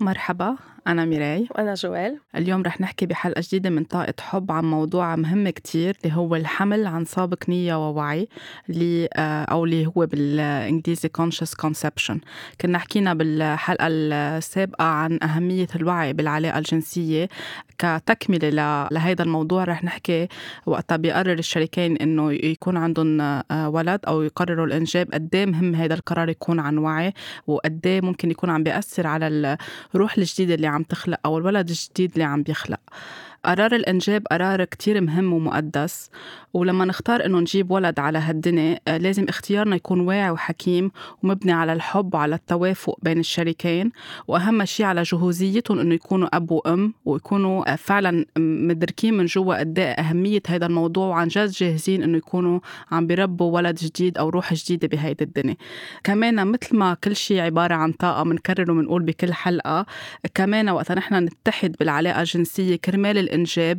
مرحبا. أنا ميراي. وأنا جوال. اليوم رح نحكي بحلقة جديدة من طاقة حب عن موضوع مهم كتير اللي هو الحمل عن سابق نية ووعي اللي آه، أو اللي هو بالإنجليزي conscious conception. كنا حكينا بالحلقة السابقة عن أهمية الوعي بالعلاقة الجنسية كتكملة لهذا الموضوع. رح نحكي وقتها بيقرر الشريكين إنه يكون عندهم آه، ولد أو يقرروا الإنجاب قد إيه مهم هذا القرار يكون عن وعي وقد إيه ممكن يكون عم بيأثر على الروح الجديدة اللي عم تخلق أو الولد الجديد اللي عم بيخلق. قرار الإنجاب قرار كتير مهم ومقدس ولما نختار إنه نجيب ولد على هالدنيا آه، لازم اختيارنا يكون واعي وحكيم ومبني على الحب وعلى التوافق بين الشريكين وأهم شيء على جهوزيتهم إنه يكونوا أب وأم ويكونوا آه، فعلا مدركين من جوا قد إيه أهمية هذا الموضوع وعن جد جاهزين إنه يكونوا عم بيربوا ولد جديد أو روح جديدة بهيدي الدنيا. كمان مثل ما كل شيء عبارة عن طاقة بنكرر وبنقول بكل حلقة كمان وقت نحن نتحد بالعلاقة الجنسية كرمال الإنجاب.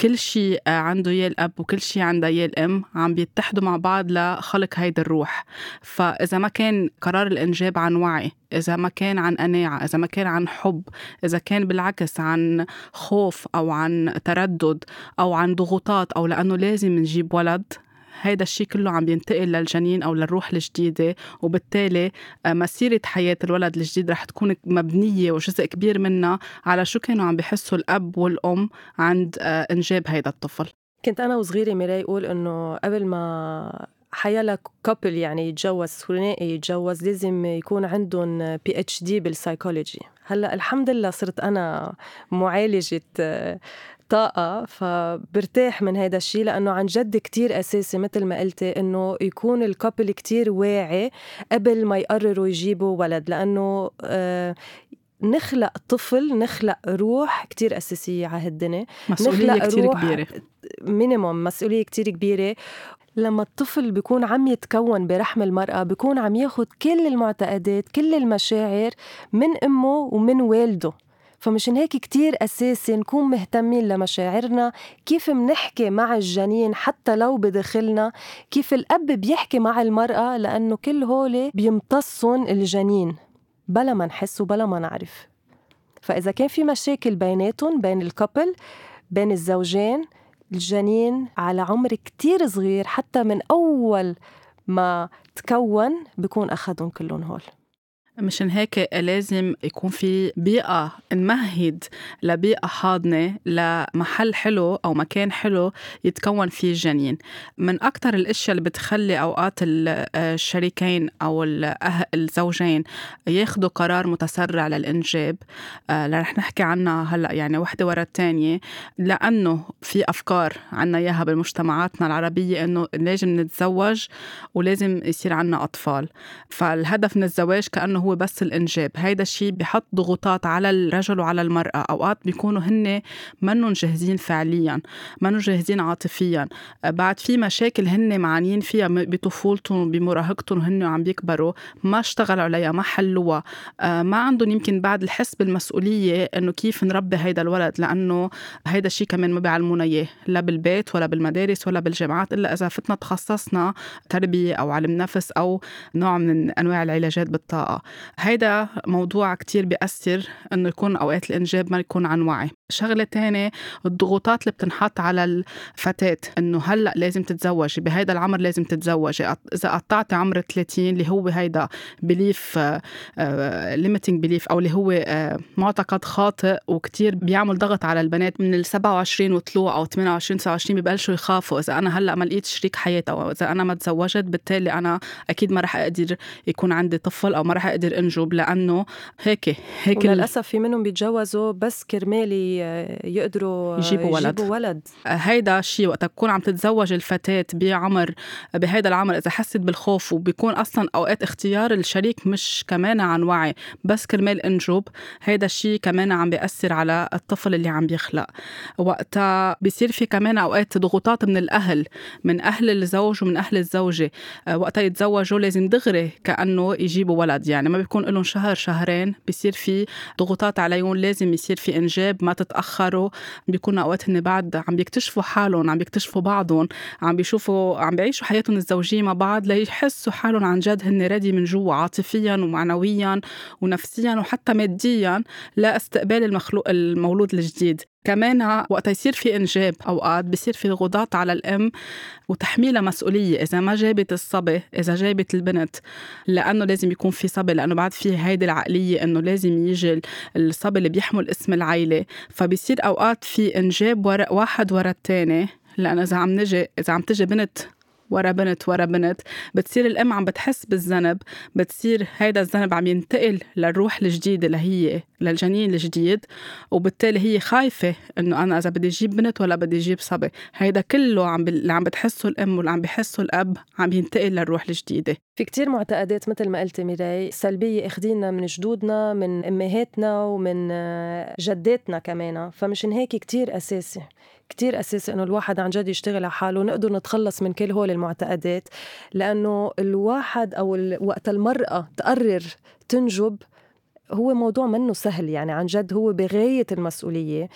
كل شيء آه، عنده يا الأب وكل شيء عندها يا الأم عم بيتحدوا مع بعض لخلق هيدي الروح. فإذا ما كان قرار الإنجاب عن وعي إذا ما كان عن قناعة إذا ما كان عن حب إذا كان بالعكس عن خوف أو عن تردد أو عن ضغوطات أو لأنه لازم نجيب ولد هيدا الشيء كله عم بينتقل للجنين أو للروح الجديدة وبالتالي آه، مسيرة حياة الولد الجديد رح تكون مبنية وجزء كبير منها على شو كانوا عم بيحسوا الأب والأم عند آه، إنجاب هيدا الطفل. كنت أنا وصغيرة ميراي أقول إنه قبل ما حيلا couple يعني يتجوز ثنائي يتجوز لازم يكون عندهم PhD بال psychology هلأ الحمد لله صرت أنا معالجة آه، طاقة فبرتاح من هذا الشيء لأنه عن جد كتير أساسي مثل ما قلتي إنه يكون الكابل كتير واعي قبل ما يقرروا يجيبوا ولد لأنه آه نخلق طفل نخلق روح كتير أساسية على هالدنيا. مسؤولية كتير كبيرة. مينيموم مسؤولية كتير كبيرة. لما الطفل بيكون عم يتكون برحم المرأة بيكون عم ياخد كل المعتقدات كل المشاعر من أمه ومن والده. فمشان هيك كتير أساسي نكون مهتمين لمشاعرنا كيف منحكي مع الجنين حتى لو بداخلنا كيف الأب بيحكي مع المرأة لأنه كل هولي بيمتصن الجنين بلا ما نحس وبلا ما نعرف. فإذا كان في مشاكل بيناتهم بين الكابل بين الزوجين الجنين على عمر كتير صغير حتى من أول ما تكون بكون أخذهم كلهم هول. مشان هيك لازم يكون في بيئة نمهد لبيئة حاضنة لمحل حلو أو مكان حلو يتكون فيه الجنين من أكثر الأشياء اللي بتخلي أوقات الشريكين أو الزوجين ياخدوا قرار متسرع للإنجاب اللي آه، رح نحكي عنها هلأ يعني وحدة ورا الثانية لأنه في أفكار عنا إياها بمجتمعاتنا العربية إنه لازم نتزوج ولازم يصير عنا أطفال. فالهدف من الزواج كأنه هو بس الإنجاب. هيدا الشيء بحط ضغوطات على الرجل وعلى المرأة. أوقات بيكونوا هن منهم جاهزين فعليا منهم جاهزين عاطفيا. بعد في مشاكل هن معانين فيها بطفولتهم بمراهقتهم هن عم بيكبروا ما اشتغلوا عليها ما حلوها. ما عندهم يمكن بعد الحس بالمسؤولية إنه كيف نربي هيدا الولد لأنه هيدا الشيء كمان ما بيعلمونا إياه. لا بالبيت ولا بالمدارس ولا بالجامعات إلا إذا فتنا تخصصنا تربية أو علم نفس أو نوع من أنواع العلاجات بالطاقة. هيدا موضوع كتير بيأثر إنه يكون أوقات الإنجاب ما يكون عن وعي. شغلة تانية الضغوطات اللي بتنحط على الفتاة إنه هلأ لازم تتزوجي بهيدا العمر لازم تتزوجي إذا قطعتي عمر 30 اللي هو هيدا belief limiting belief أو اللي هو آه، معتقد خاطئ وكتير بيعمل ضغط على البنات من ال 27 وطلوع أو 28 29 ببلشوا يخافوا. إذا أنا هلأ ما لقيت شريك حياة أو إذا أنا ما تزوجت بالتالي أنا أكيد ما رح أقدر يكون عندي طفل أو ما رح أقدر أنجب لأنه هيك هيك وللأسف في منهم بيتجوزوا بس كرمال يقدروا يجيبوا ولد, يجيبوا ولد. هيدا الشيء وقت تكون عم تتزوج الفتاة بعمر بهيدا العمر إذا حست بالخوف وبيكون أصلا أوقات اختيار الشريك مش كمان عن وعي بس كرمال انجب هيدا الشيء كمان عم بيأثر على الطفل اللي عم بيخلق. وقتها بيصير في كمان أوقات ضغوطات من الأهل من أهل الزوج ومن أهل الزوجة. وقتها يتزوجوا لازم دغري كأنه يجيبوا ولد. يعني ما بيكون لهم شهر شهرين بيصير في ضغوطات عليهم لازم يصير في إنجاب ما تتاخروا بيكونوا أوقات هن بعد عم بيكتشفوا حالهم عم بيكتشفوا بعضهم عم بيشوفوا عم بيعيشوا حياتهم الزوجية مع بعض ليحسوا حالهم عن جد هن ريدي من جوا عاطفيا ومعنويا ونفسيا وحتى ماديا لاستقبال المخلوق المولود الجديد. كمان وقت يصير في إنجاب أوقات بصير في ضغوطات على الأم وتحميلها مسؤولية إذا ما جابت الصبي إذا جابت البنت لأنه لازم يكون في صبي لأنه بعد في هيدي العقلية إنه لازم يجي الصبي اللي بيحمل اسم العيلة. فبصير أوقات في إنجاب ورا واحد ورا الثاني لأنه إذا عم نجي إذا عم تجي بنت ورا بنت ورا بنت. بتصير الأم عم بتحس بالذنب بتصير هيدا الذنب عم ينتقل للروح الجديدة اللي هي للجنين الجديد وبالتالي هي خايفة إنه أنا إذا بدي أجيب بنت ولا بدي أجيب صبي. هيدا كله عم اللي عم بتحسه الأم واللي عم بحسه الأب عم ينتقل للروح الجديدة. في كتير معتقدات مثل ما قلتي ميراي سلبية اخذيننا من جدودنا من أمهاتنا ومن جداتنا كمان. فمشان هيك كتير أساسي. كتير أساسي إنه الواحد عن جد يشتغل على حاله ونقدر نتخلص من كل هول المعتقدات لأنه الواحد أو وقت المرأة تقرر تنجب هو موضوع منه سهل يعني عن جد هو بغاية المسؤولية.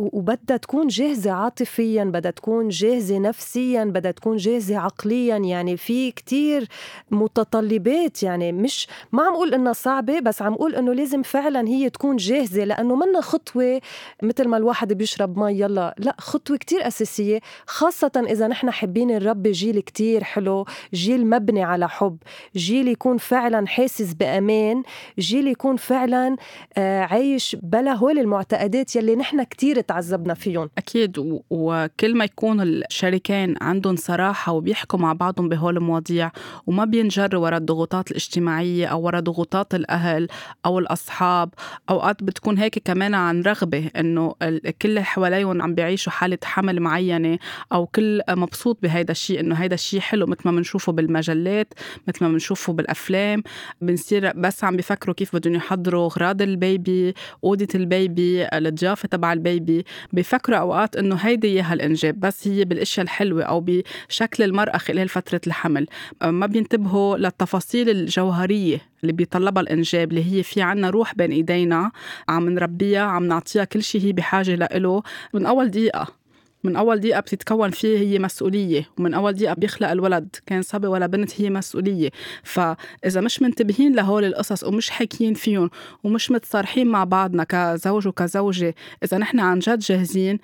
وبدها تكون جاهزة عاطفيا بدها تكون جاهزة نفسيا بدها تكون جاهزة عقليا. يعني في كتير متطلبات يعني مش ما عم أقول إنها صعبة بس عم أقول إنه لازم فعلا هي تكون جاهزة لأنه منا خطوة مثل ما الواحد بيشرب مي يلا. لا خطوة كتير أساسية خاصة إذا نحن حابين نربي جيل كتير حلو جيل مبني على حب جيل يكون فعلا حاسس بأمان جيل يكون فعلا آه، عايش بلا هول المعتقدات يلي نحن كتير تعذبنا فيهم. أكيد وكل ما يكون الشريكين عندهم صراحة وبيحكوا مع بعضهم بهول المواضيع وما بينجروا ورا الضغوطات الاجتماعية أو ورا ضغوطات الأهل أو الأصحاب أوقات بتكون هيك كمان عن رغبة إنه كل حواليهم عم بيعيشوا حالة حمل معينة أو كل مبسوط بهيدا الشيء إنه هيدا الشيء حلو مثل ما بنشوفه بالمجلات مثل ما بنشوفه بالأفلام. بنصير بس عم بيفكروا كيف بدهم يحضروا أغراض البيبي أوضة البيبي الضيافة تبع البيبي. بيفكروا أوقات إنه هيدي اياها الانجاب بس هي بالإشياء الحلوة أو بشكل المرأة خلال فترة الحمل. ما بينتبهوا للتفاصيل الجوهرية اللي بيطلبها الإنجاب اللي هي في عنا روح بين إيدينا عم نربيها عم نعطيها كل شيء هي بحاجة له من أول دقيقة. من أول دقيقة بتتكون فيه هي مسؤولية ومن أول دقيقة بيخلق الولد كان صبي ولا بنت هي مسؤولية. فإذا مش منتبهين لهول القصص ومش حاكيين فيهم ومش متصارحين مع بعضنا كزوج وكزوجة إذا نحن عن جد جاهزين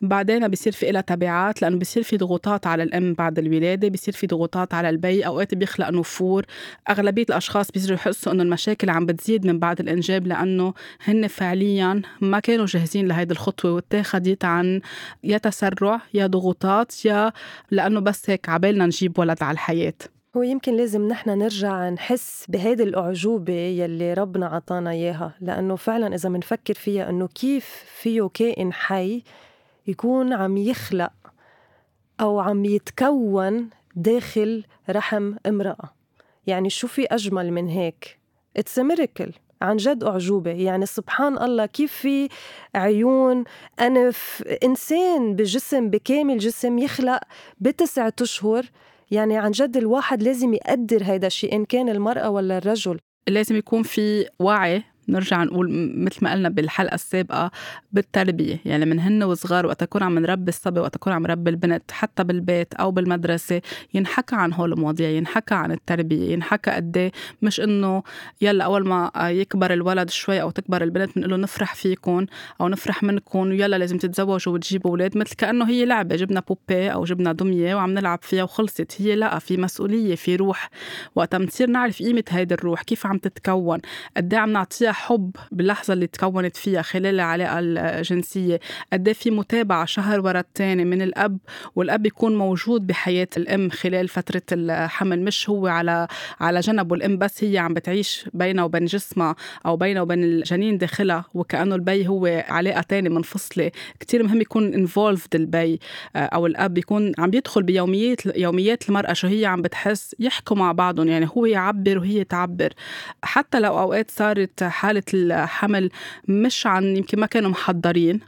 بعدين بصير في لها تبعات لأنه بصير في ضغوطات على الأم بعد الولادة بصير في ضغوطات على البي. أوقات بيخلق نفور. أغلبية الأشخاص بيصيروا يحسوا إنه المشاكل عم بتزيد من بعد الإنجاب لأنه هن فعليا ما كانوا جاهزين لهيدي الخطوة واتاخدت عن يا تسرع يا ضغوطات يا لأنه بس هيك عبالنا نجيب ولد على الحياة. هو يمكن لازم نحن نرجع نحس بهيدي الأعجوبة يلي ربنا عطانا إياها لأنه فعلا إذا منفكر فيها أنه كيف فيه كائن حي يكون عم يخلق أو عم يتكون داخل رحم امرأة. يعني شو في أجمل من هيك؟ It's a miracle. عن جد أعجوبة. يعني سبحان الله كيف في عيون أنف إنسان بجسم بكامل جسم يخلق بتسعة أشهر؟ يعني عن جد الواحد لازم يقدر هيدا الشيء إن كان المرأة ولا الرجل. لازم يكون في وعي نرجع نقول مثل ما قلنا بالحلقة السابقة بالتربية. يعني من هن وصغار وقت أكون عم نربي الصبي وقت أكون عم نربي البنت حتى بالبيت أو بالمدرسة ينحكى عن هول المواضيع ينحكى عن التربية ينحكى قد إيه مش إنه يلا أول ما يكبر الولد شوي أو تكبر البنت بنقول له نفرح فيكم أو نفرح منكم ويلا لازم تتزوجوا وتجيبوا أولاد مثل كأنه هي لعبة. جبنا بوبي أو جبنا دمية وعم نلعب فيها وخلصت. هي لا في مسؤولية في روح. وقتها بنصير نعرف قيمة هيدي الروح كيف عم تتكون قد إيه عم نعطيها حب باللحظة اللي تكونت فيها خلال العلاقة الجنسية. قد إيه في متابعة شهر ورا الثاني من الأب والأب يكون موجود بحياة الأم خلال فترة الحمل. مش هو على على جنب والأم بس هي عم بتعيش بينه وبين جسمها أو بينه وبين الجنين داخلها وكأنه البي هو علاقة تانية منفصلة. كتير مهم يكون involved البي آه، أو الأب يكون عم يدخل بيوميات يوميات المرأة شو هي عم بتحس يحكوا مع بعضهم. يعني هو يعبر وهي تعبر. حتى لو أوقات صارت حالة بحالة الحمل مش عن يمكن ما كانوا محضرين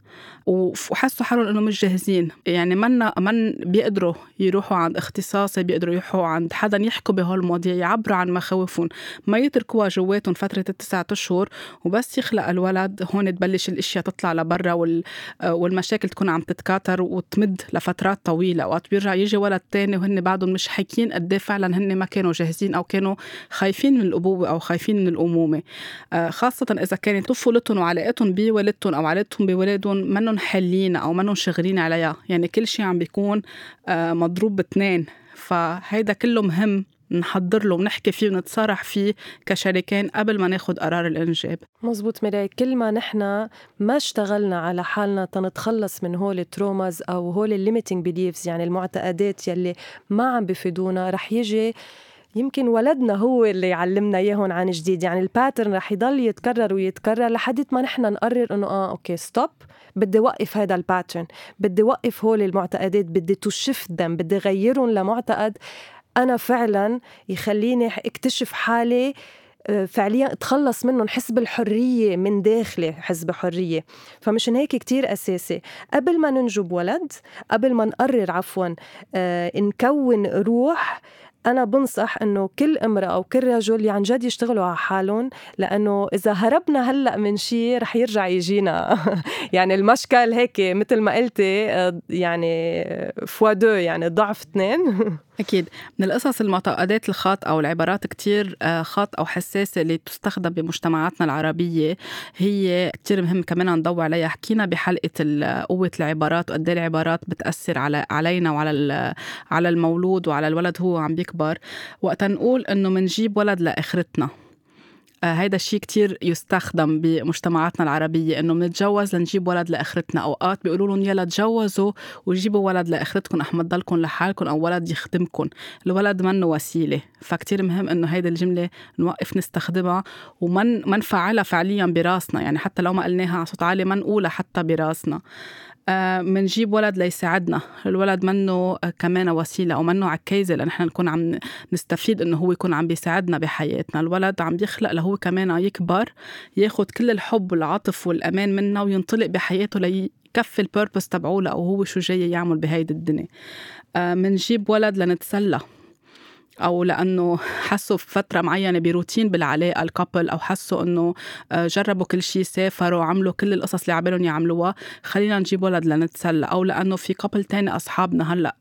وحسوا حالهم إنه مش جاهزين. يعني منا من بيقدروا يروحوا عند اختصاصي بيقدروا يروحوا عند حدا يحكوا بهول المواضيع يعبروا عن مخاوفهم. ما يتركوها جواتهم فترة التسعة أشهر وبس يخلق الولد. هون تبلش الأشياء تطلع لبرا وال... والمشاكل تكون عم تتكاثر وتمد لفترات طويلة. وقت بيرجع يجي ولد تاني وهن بعدهم مش حاكين قد إيه فعلا هن ما كانوا جاهزين أو كانوا خايفين من الأبوة أو خايفين من الأمومة. خاصة إذا كانت طفولتهم وعلاقتهم بوالدتهم أو علاقتهم بولادهم منهم حلين أو منهم شغلين عليها يعني كل شيء عم بيكون آه، مضروب باثنين فهيدا كله مهم نحضر له ونحكي فيه ونتصارح فيه كشريكين قبل ما ناخد قرار الإنجاب. مزبوط ميراي كل ما نحن ما اشتغلنا على حالنا تنتخلص من هول ال traumas أو هول ال limiting beliefs يعني المعتقدات يلي ما عم بفيدونا رح يجي يمكن ولدنا هو اللي يعلمنا اياهم عن جديد. يعني ال pattern رح يضل يتكرر ويتكرر لحد ما نحن نقرر إنه آه okay stop بدي وقف هذا ال pattern بدي وقف هول المعتقدات. بدي تو شيفت دم بدي غيرهم لمعتقد أنا فعلا يخليني اكتشف حالي آه، فعليا أتخلص منه نحس بالحرية من داخلي حس بحرية. فمشان هيك كتير أساسي. قبل ما ننجب ولد قبل ما نقرر عفوا آه، نكون روح أنا بنصح إنه كل امرأة أو كل رجل عن جد يشتغلوا على حالهم لأنه إذا هربنا هلأ من شيء رح يرجع يجينا. يعني المشكل هيك مثل ما قلتي آه، يعني فوا دو يعني ضعف اثنين. أكيد. من القصص المعتقدات الخاط أو العبارات كتير آه، خاط أو حساسة اللي تستخدم بمجتمعاتنا العربية هي كتير مهم كمان نضوي عليها. حكينا بحلقة قوة العبارات وقد إيه العبارات بتأثر على علينا وعلى على المولود وعلى الولد هو عم بيكبر. وقت نقول إنه منجيب ولد لآخرتنا. هيدا الشيء كتير يستخدم بمجتمعاتنا العربية إنه بنتجوز لنجيب ولد لآخرتنا. أوقات بيقولوا لهم يلا تجوزوا وجيبوا ولد لآخرتكم أحمد ضلكم لحالكم أو ولد يخدمكم. الولد منه وسيلة. فكتير مهم إنه هيدي الجملة نوقف نستخدمها ومن ما نفعلها فعليا براسنا. يعني حتى لو ما قلناها على صوت عالي ما نقولها حتى براسنا. منجيب آه، ولد ليساعدنا. الولد منه كمان وسيلة أو منه عكايزه لنحن نكون عم نستفيد إنه هو يكون عم بيساعدنا بحياتنا. الولد عم بيخلق لهو كمان يكبر ياخد كل الحب والعطف والأمان منا وينطلق بحياته ليكفي البيربس تبعوله أو هو شو جاي يعمل بهيدي الدنيا. منجيب آه، ولد لنتسلى. أو لأنه حسوا فترة معينة بروتين بالعلاقة ال couple أو حسوا إنه آه، جربوا كل شيء سافروا عملوا كل القصص اللي عبالهم يعملوها. خلينا نجيب ولد لنتسلى. أو لأنه في couple تاني أصحابنا هلأ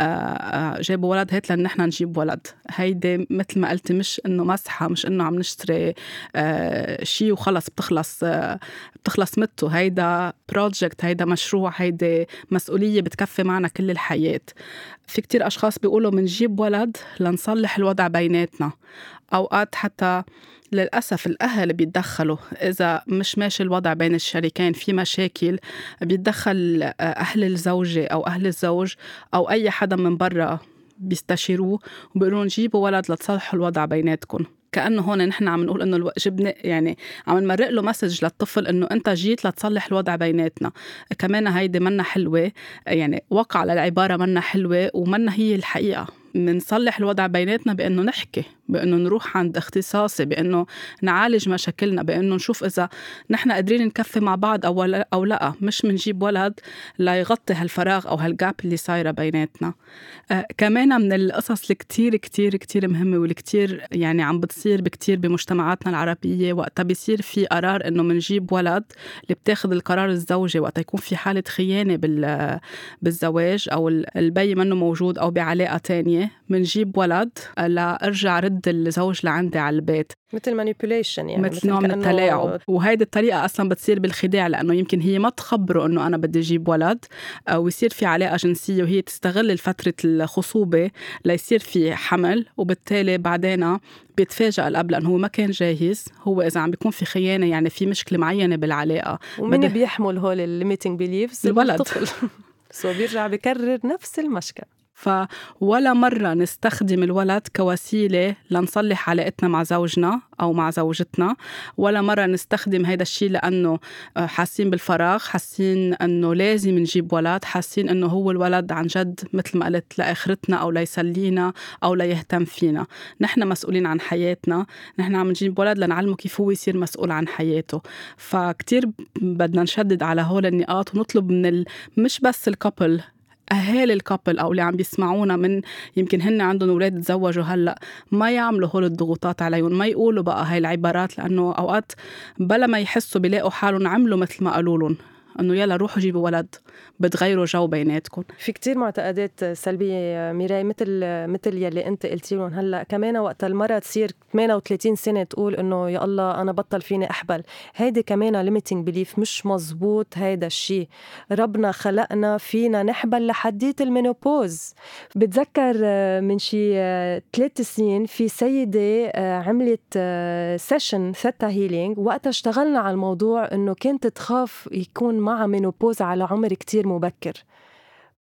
آه، آه، جابوا ولد هات لنا نحن نجيب ولد. هيدي مثل ما قلتي مش إنه مزحة مش إنه عم نشتري شيء وخلص بتخلص بتخلص مته هيدا project هيدا مشروع هيدي مسؤولية بتكفي معنا كل الحياة. في كتير أشخاص بيقولوا منجيب ولد لنصلح الوضع بيناتنا. أوقات حتى للأسف الأهل بيتدخلوا. إذا مش ماشي الوضع بين الشريكين في مشاكل بيتدخل أهل الزوجة أو أهل الزوج أو أي حدا من برا بيستشيروه وبيقولوا جيبوا ولد لتصلحوا الوضع بيناتكم. كأنه هون نحن عم نقول إنه جبنا يعني عم نمرق له مسج للطفل إنه أنت جيت لتصلح الوضع بيناتنا. كمان هيدي منا حلوة. يعني وقع على العباره منا حلوة ومنا هي الحقيقة. منصلح الوضع بيناتنا بأنه نحكي. بأنه نروح عند اختصاصي بأنه نعالج مشاكلنا بأنه نشوف إذا نحن قادرين نكفي مع بعض أو لا أو لا. مش منجيب ولد ليغطي هالفراغ أو هالجاب اللي صايرة بيناتنا. آه كمان من القصص اللي كتير كتير مهمة واللي يعني عم بتصير بكتير بمجتمعاتنا العربية وقتها بيصير في قرار إنه منجيب ولد اللي بتاخذ القرار الزوجة وقتها يكون في حالة خيانة بالزواج أو البي منه موجود أو بعلاقة تانية. منجيب ولد لارجع رد رد الزوج لعندي على البيت. مثل manipulation يعني مثل نوع من التلاعب. وهيدي الطريقة أصلا بتصير بالخداع لأنه يمكن هي ما تخبره إنه أنا بدي أجيب ولد ويصير في علاقة جنسية وهي تستغل فترة الخصوبة ليصير في حمل وبالتالي بعدين بيتفاجئ الأب لأنه هو ما كان جاهز. هو إذا عم بيكون في خيانة يعني في مشكلة معينة بالعلاقة. ومين بيحمل هول ال limiting beliefs الولد. سو بيرجع بكرر نفس المشكل فولا مرة نستخدم الولد كوسيلة لنصلح علاقتنا مع زوجنا أو مع زوجتنا. ولا مرة نستخدم هذا الشيء لأنه آه، حاسين بالفراغ حاسين أنه لازم نجيب ولد حاسين أنه هو الولد عن جد مثل ما قلت لآخرتنا أو ليسلينا أو ليهتم فينا. نحن مسؤولين عن حياتنا نحن عم نجيب ولد لنعلمه كيف هو يصير مسؤول عن حياته. فكتير بدنا نشدد على هول النقاط ونطلب من ال... مش بس ال couple أهالي ال couple أو اللي عم بيسمعونا من يمكن هن عندهم أولاد تزوجوا هلأ ما يعملوا هول الضغوطات عليهم ما يقولوا بقى هاي العبارات لأنه أوقات بلا ما يحسوا بيلاقوا حالهم عملوا مثل ما قالوا لهم. إنه يلا روحوا جيبوا ولد بتغيروا جو بيناتكم. في كتير معتقدات سلبية ميراي مثل مثل يلي أنت قلتي لهم هلأ كمان وقت المرأة تصير 38 سنة تقول إنه يا الله أنا بطل فيني أحبل. هيدي كمان limiting belief مش مزبوط هيدا الشيء ربنا خلقنا فينا نحبل لحديت ال menopause بتذكر آه، من شي آه، ثلاث سنين في سيدة آه، عملت session theta healing وقتها اشتغلنا على الموضوع إنه كانت تخاف يكون معها menopause على عمر كتير مبكر.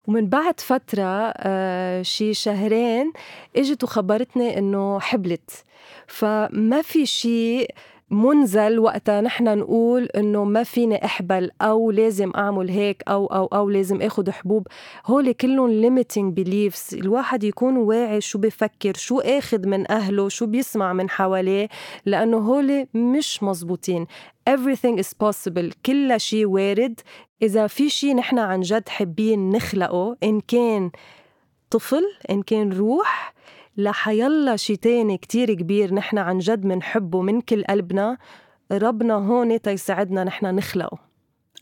ومن بعد فترة آه شي شهرين إجت وخبرتني إنه حبلت. فما في شيء منزل وقتها نحن نقول إنه ما فيني أحبل أو لازم أعمل هيك أو أو أو لازم اخذ حبوب. هول كلهم limiting beliefs. الواحد يكون واعي شو بفكر شو اخذ من أهله شو بيسمع من حواليه لأنه هول مش مزبوطين. Everything is possible. كل شيء وارد. إذا في شيء نحن عن جد حابين نخلقه إن كان طفل إن كان روح لحيلا شي تاني كتير كبير نحن عن جد منحبه من كل قلبنا. ربنا هون تيساعدنا نحن نخلقه.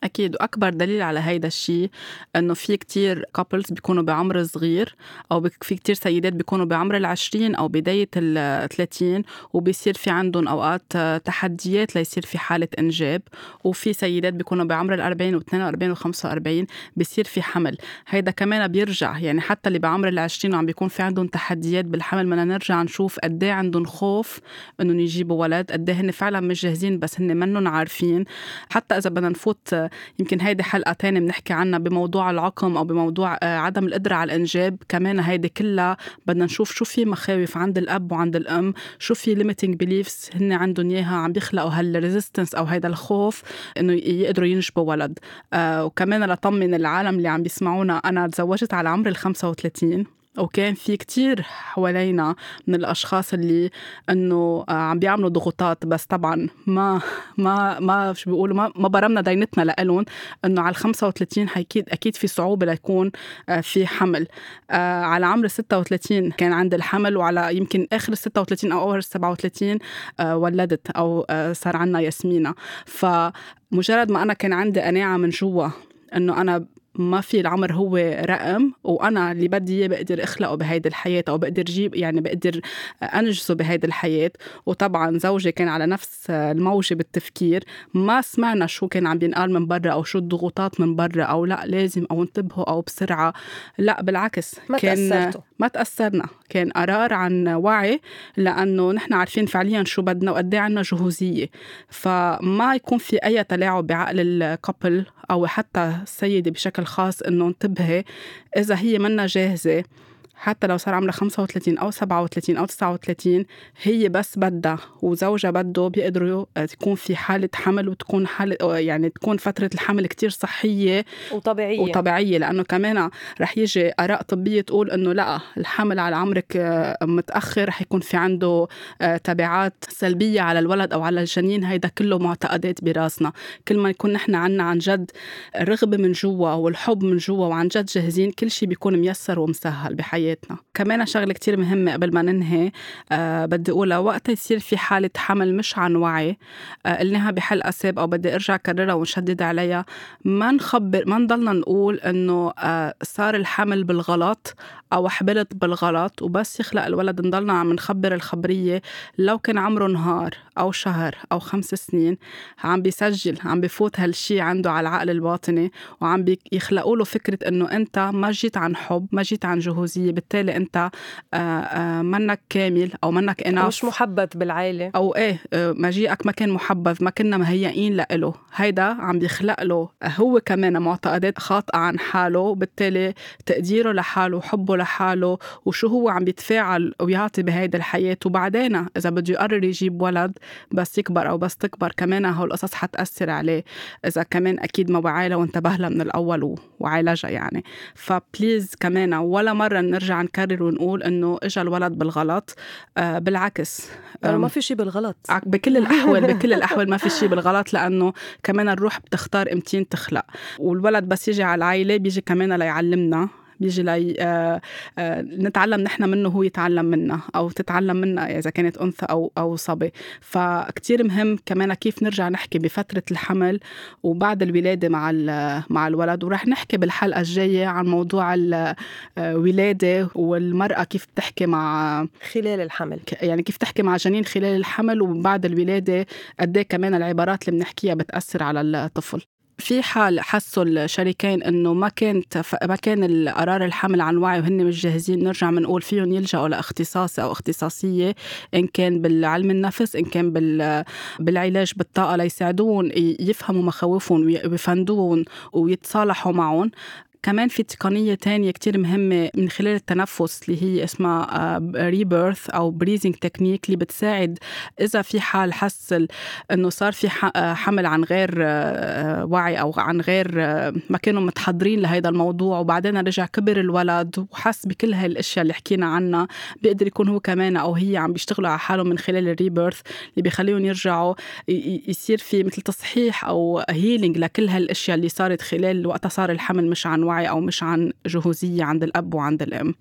أكيد. وأكبر دليل على هيدا الشيء إنه في كتير كابلز بيكونوا بعمر صغير أو في كتير سيدات بيكونوا بعمر العشرين أو بداية الثلاثين وبيصير في عندهم أوقات تحديات ليصير في حالة إنجاب. وفي سيدات بيكونوا بعمر الأربعين واثنين وأربعين وخمسة وأربعين بيصير في حمل. هيدا كمان بيرجع يعني حتى اللي بعمر العشرين وعم بيكون في عندهم تحديات بالحمل بدنا نرجع نشوف قد إيه عندهم خوف إنهم يجيبوا ولد قد إيه هن فعلا مش جاهزين بس هن منهم عارفين. حتى إذا بدنا نفوت يمكن هيدي حلقة تانية بنحكي عنها بموضوع العقم أو بموضوع آه، عدم القدرة على الإنجاب. كمان هيدي كلها بدنا نشوف شو في مخاوف عند الأب وعند الأم شو في limiting beliefs هن عندهم إياها عم بيخلقوا هالريزيستنس أو هيدا الخوف إنه يقدروا ينجبوا ولد. آه وكمان لطمن العالم اللي عم بيسمعونا أنا تزوجت على عمر ال 35 وكان في كتير حوالينا من الأشخاص اللي إنه آه، عم بيعملوا ضغوطات. بس طبعا ما ما ما شو بيقولوا ما, ما برمنا دينتنا لإلهم إنه على ال 35 أكيد أكيد في صعوبة ليكون آه، في حمل. آه، على عمر 36 كان عندي الحمل وعلى يمكن آخر ال 36 أو اول 37 ولدت أو صار عنا ياسمينة. فمجرد ما أنا كان عندي قناعة من جوا إنه أنا ما في العمر هو رقم وأنا اللي بدي إياه بقدر أخلقه بهيدي الحياة أو بقدر جيب يعني بقدر أنجزه بهيدي الحياة. وطبعا زوجي كان على نفس الموجه بالتفكير ما سمعنا شو كان عم بينقال من برا أو شو الضغوطات من برا أو لا لازم أو انتبهوا أو بسرعة. لا بالعكس ما كان تأثرتوا. ما تأثرنا. كان قرار عن وعي لأنه نحن عارفين فعليا شو بدنا وقد إيه عندنا جهوزية. فما يكون في أي تلاعب بعقل الكابل أو حتى السيدة بشكل خاص إنه انتبهي إذا هي منا جاهزة. حتى لو صار عمرها 35 أو 37 أو 39 هي بس بدها وزوجها بده بيقدروا تكون في حالة حمل وتكون حالة يعني تكون فترة الحمل كتير صحية وطبيعية. وطبيعية لأنه كمان رح يجي آراء طبية تقول إنه لأ الحمل على عمرك آه، متأخر رح يكون في عنده آه، تبعات سلبية على الولد أو على الجنين هيدا كله معتقدات براسنا. كل ما يكون نحن عنا عن جد الرغبة من جوا والحب من جوا وعن جد جاهزين كل شيء بيكون ميسر ومسهل بحياتنا. حياتنا. كمان شغلة كتير مهمة قبل ما ننهي أه بدي أقولها وقت يصير في حالة حمل مش عن وعي أه قلناها بحلقة سابقة وبدي أرجع أكررها ونشدد عليها ما نخبر ما نضلنا نقول إنه أه صار الحمل بالغلط أو حبلت بالغلط وبس يخلق الولد نضلنا عم نخبر الخبرية لو كان عمره نهار أو شهر أو خمس سنين عم بيسجل عم بفوت هالشي عنده على العقل الباطني وعم يخلقوا له فكرة إنه أنت ما جيت عن حب ما جيت عن جهوزية فبالتالي انت منك كامل أو منك اناف مش محبذ بالعائله أو إيه مجيئك ما كان محبذ ما كنا مهيئين له هيدا عم بيخلق له هو كمان معتقدات خاطئة عن حاله وبالتالي تقديره لحاله وحبه لحاله وشو هو عم بيتفاعل ويعطي بهيدي الحياة. وبعدين إذا بده يقرر يجيب ولد بس يكبر أو بس تكبر كمان هول القصص حتأثر عليه. إذا كمان أكيد ما وعيلة وانتبه لها من الأول وعالجها يعني. فبليز كمان ولا مرة نرجع نكرر ونقول إنه اجى الولد بالغلط آه بالعكس. يعني ما في شيء بالغلط. بكل الأحوال بكل الأحوال ما في شيء بالغلط لأنه كمان الروح بتختار إمتين تخلق. والولد بس يجي على العائله بيجي كمان ليعلمنا بيجي لي آه، آه، نتعلم نحن منه هو يتعلم منا أو تتعلم منا إذا كانت أنثى أو أو صبي. فكتير مهم كمان كيف نرجع نحكي بفترة الحمل وبعد الولادة مع مع الولد. ورح نحكي بالحلقة الجاية عن موضوع الولاده والمرأة كيف بتحكي مع خلال الحمل. يعني كيف تحكي مع جنين خلال الحمل وبعد الولادة قد إيه كمان العبارات اللي بنحكيها بتأثر على الطفل. في حال حسوا الشريكين إنه ما كانت ما كان القرار الحمل عن وعي وهن مش جاهزين نرجع بنقول فيهم يلجأوا لإختصاص أو إختصاصية إن كان بالعلم النفس إن كان بالعلاج بالطاقة ليساعدوهم يفهموا مخاوفهم ويفندوهم ويتصالحوا معهم. كمان في تقنية تانية كتير مهمة من خلال التنفس اللي هي اسمها rebirth أو breathing technique اللي بتساعد إذا في حال حس إنه صار في آه، حمل عن غير آه، وعي أو عن غير آه، ما كانوا متحضرين لهذا الموضوع وبعدين رجع كبر الولد وحس بكل هاي الأشياء اللي حكينا عنها بيقدر يكون هو كمان أو هي عم بيشتغلوا على حالهم من خلال ال rebirth اللي بيخليهم يرجعوا يصير في مثل تصحيح أو healing لكل هالأشياء اللي صارت خلال وقتها صار الحمل مش عن وعي أو مش عن جهوزية عند الأب وعند الأم.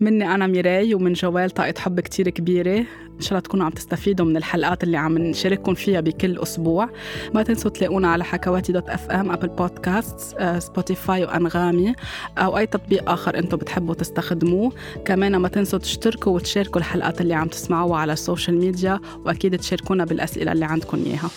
مني أنا ميراي ومن جوال طاقة حب كتير كبيرة. إن شاء الله تكونوا عم تستفيدوا من الحلقات اللي عم نشارككم فيها بكل أسبوع. ما تنسوا تلاقونا على حكواتي dot FM Apple Podcasts سبوتيفاي وأنغامي أو أي تطبيق آخر أنتم بتحبوا تستخدموه. كمان ما تنسوا تشتركوا وتشاركوا الحلقات اللي عم تسمعوها على ال social media وأكيد تشاركونا بالأسئلة اللي عندكم إياها.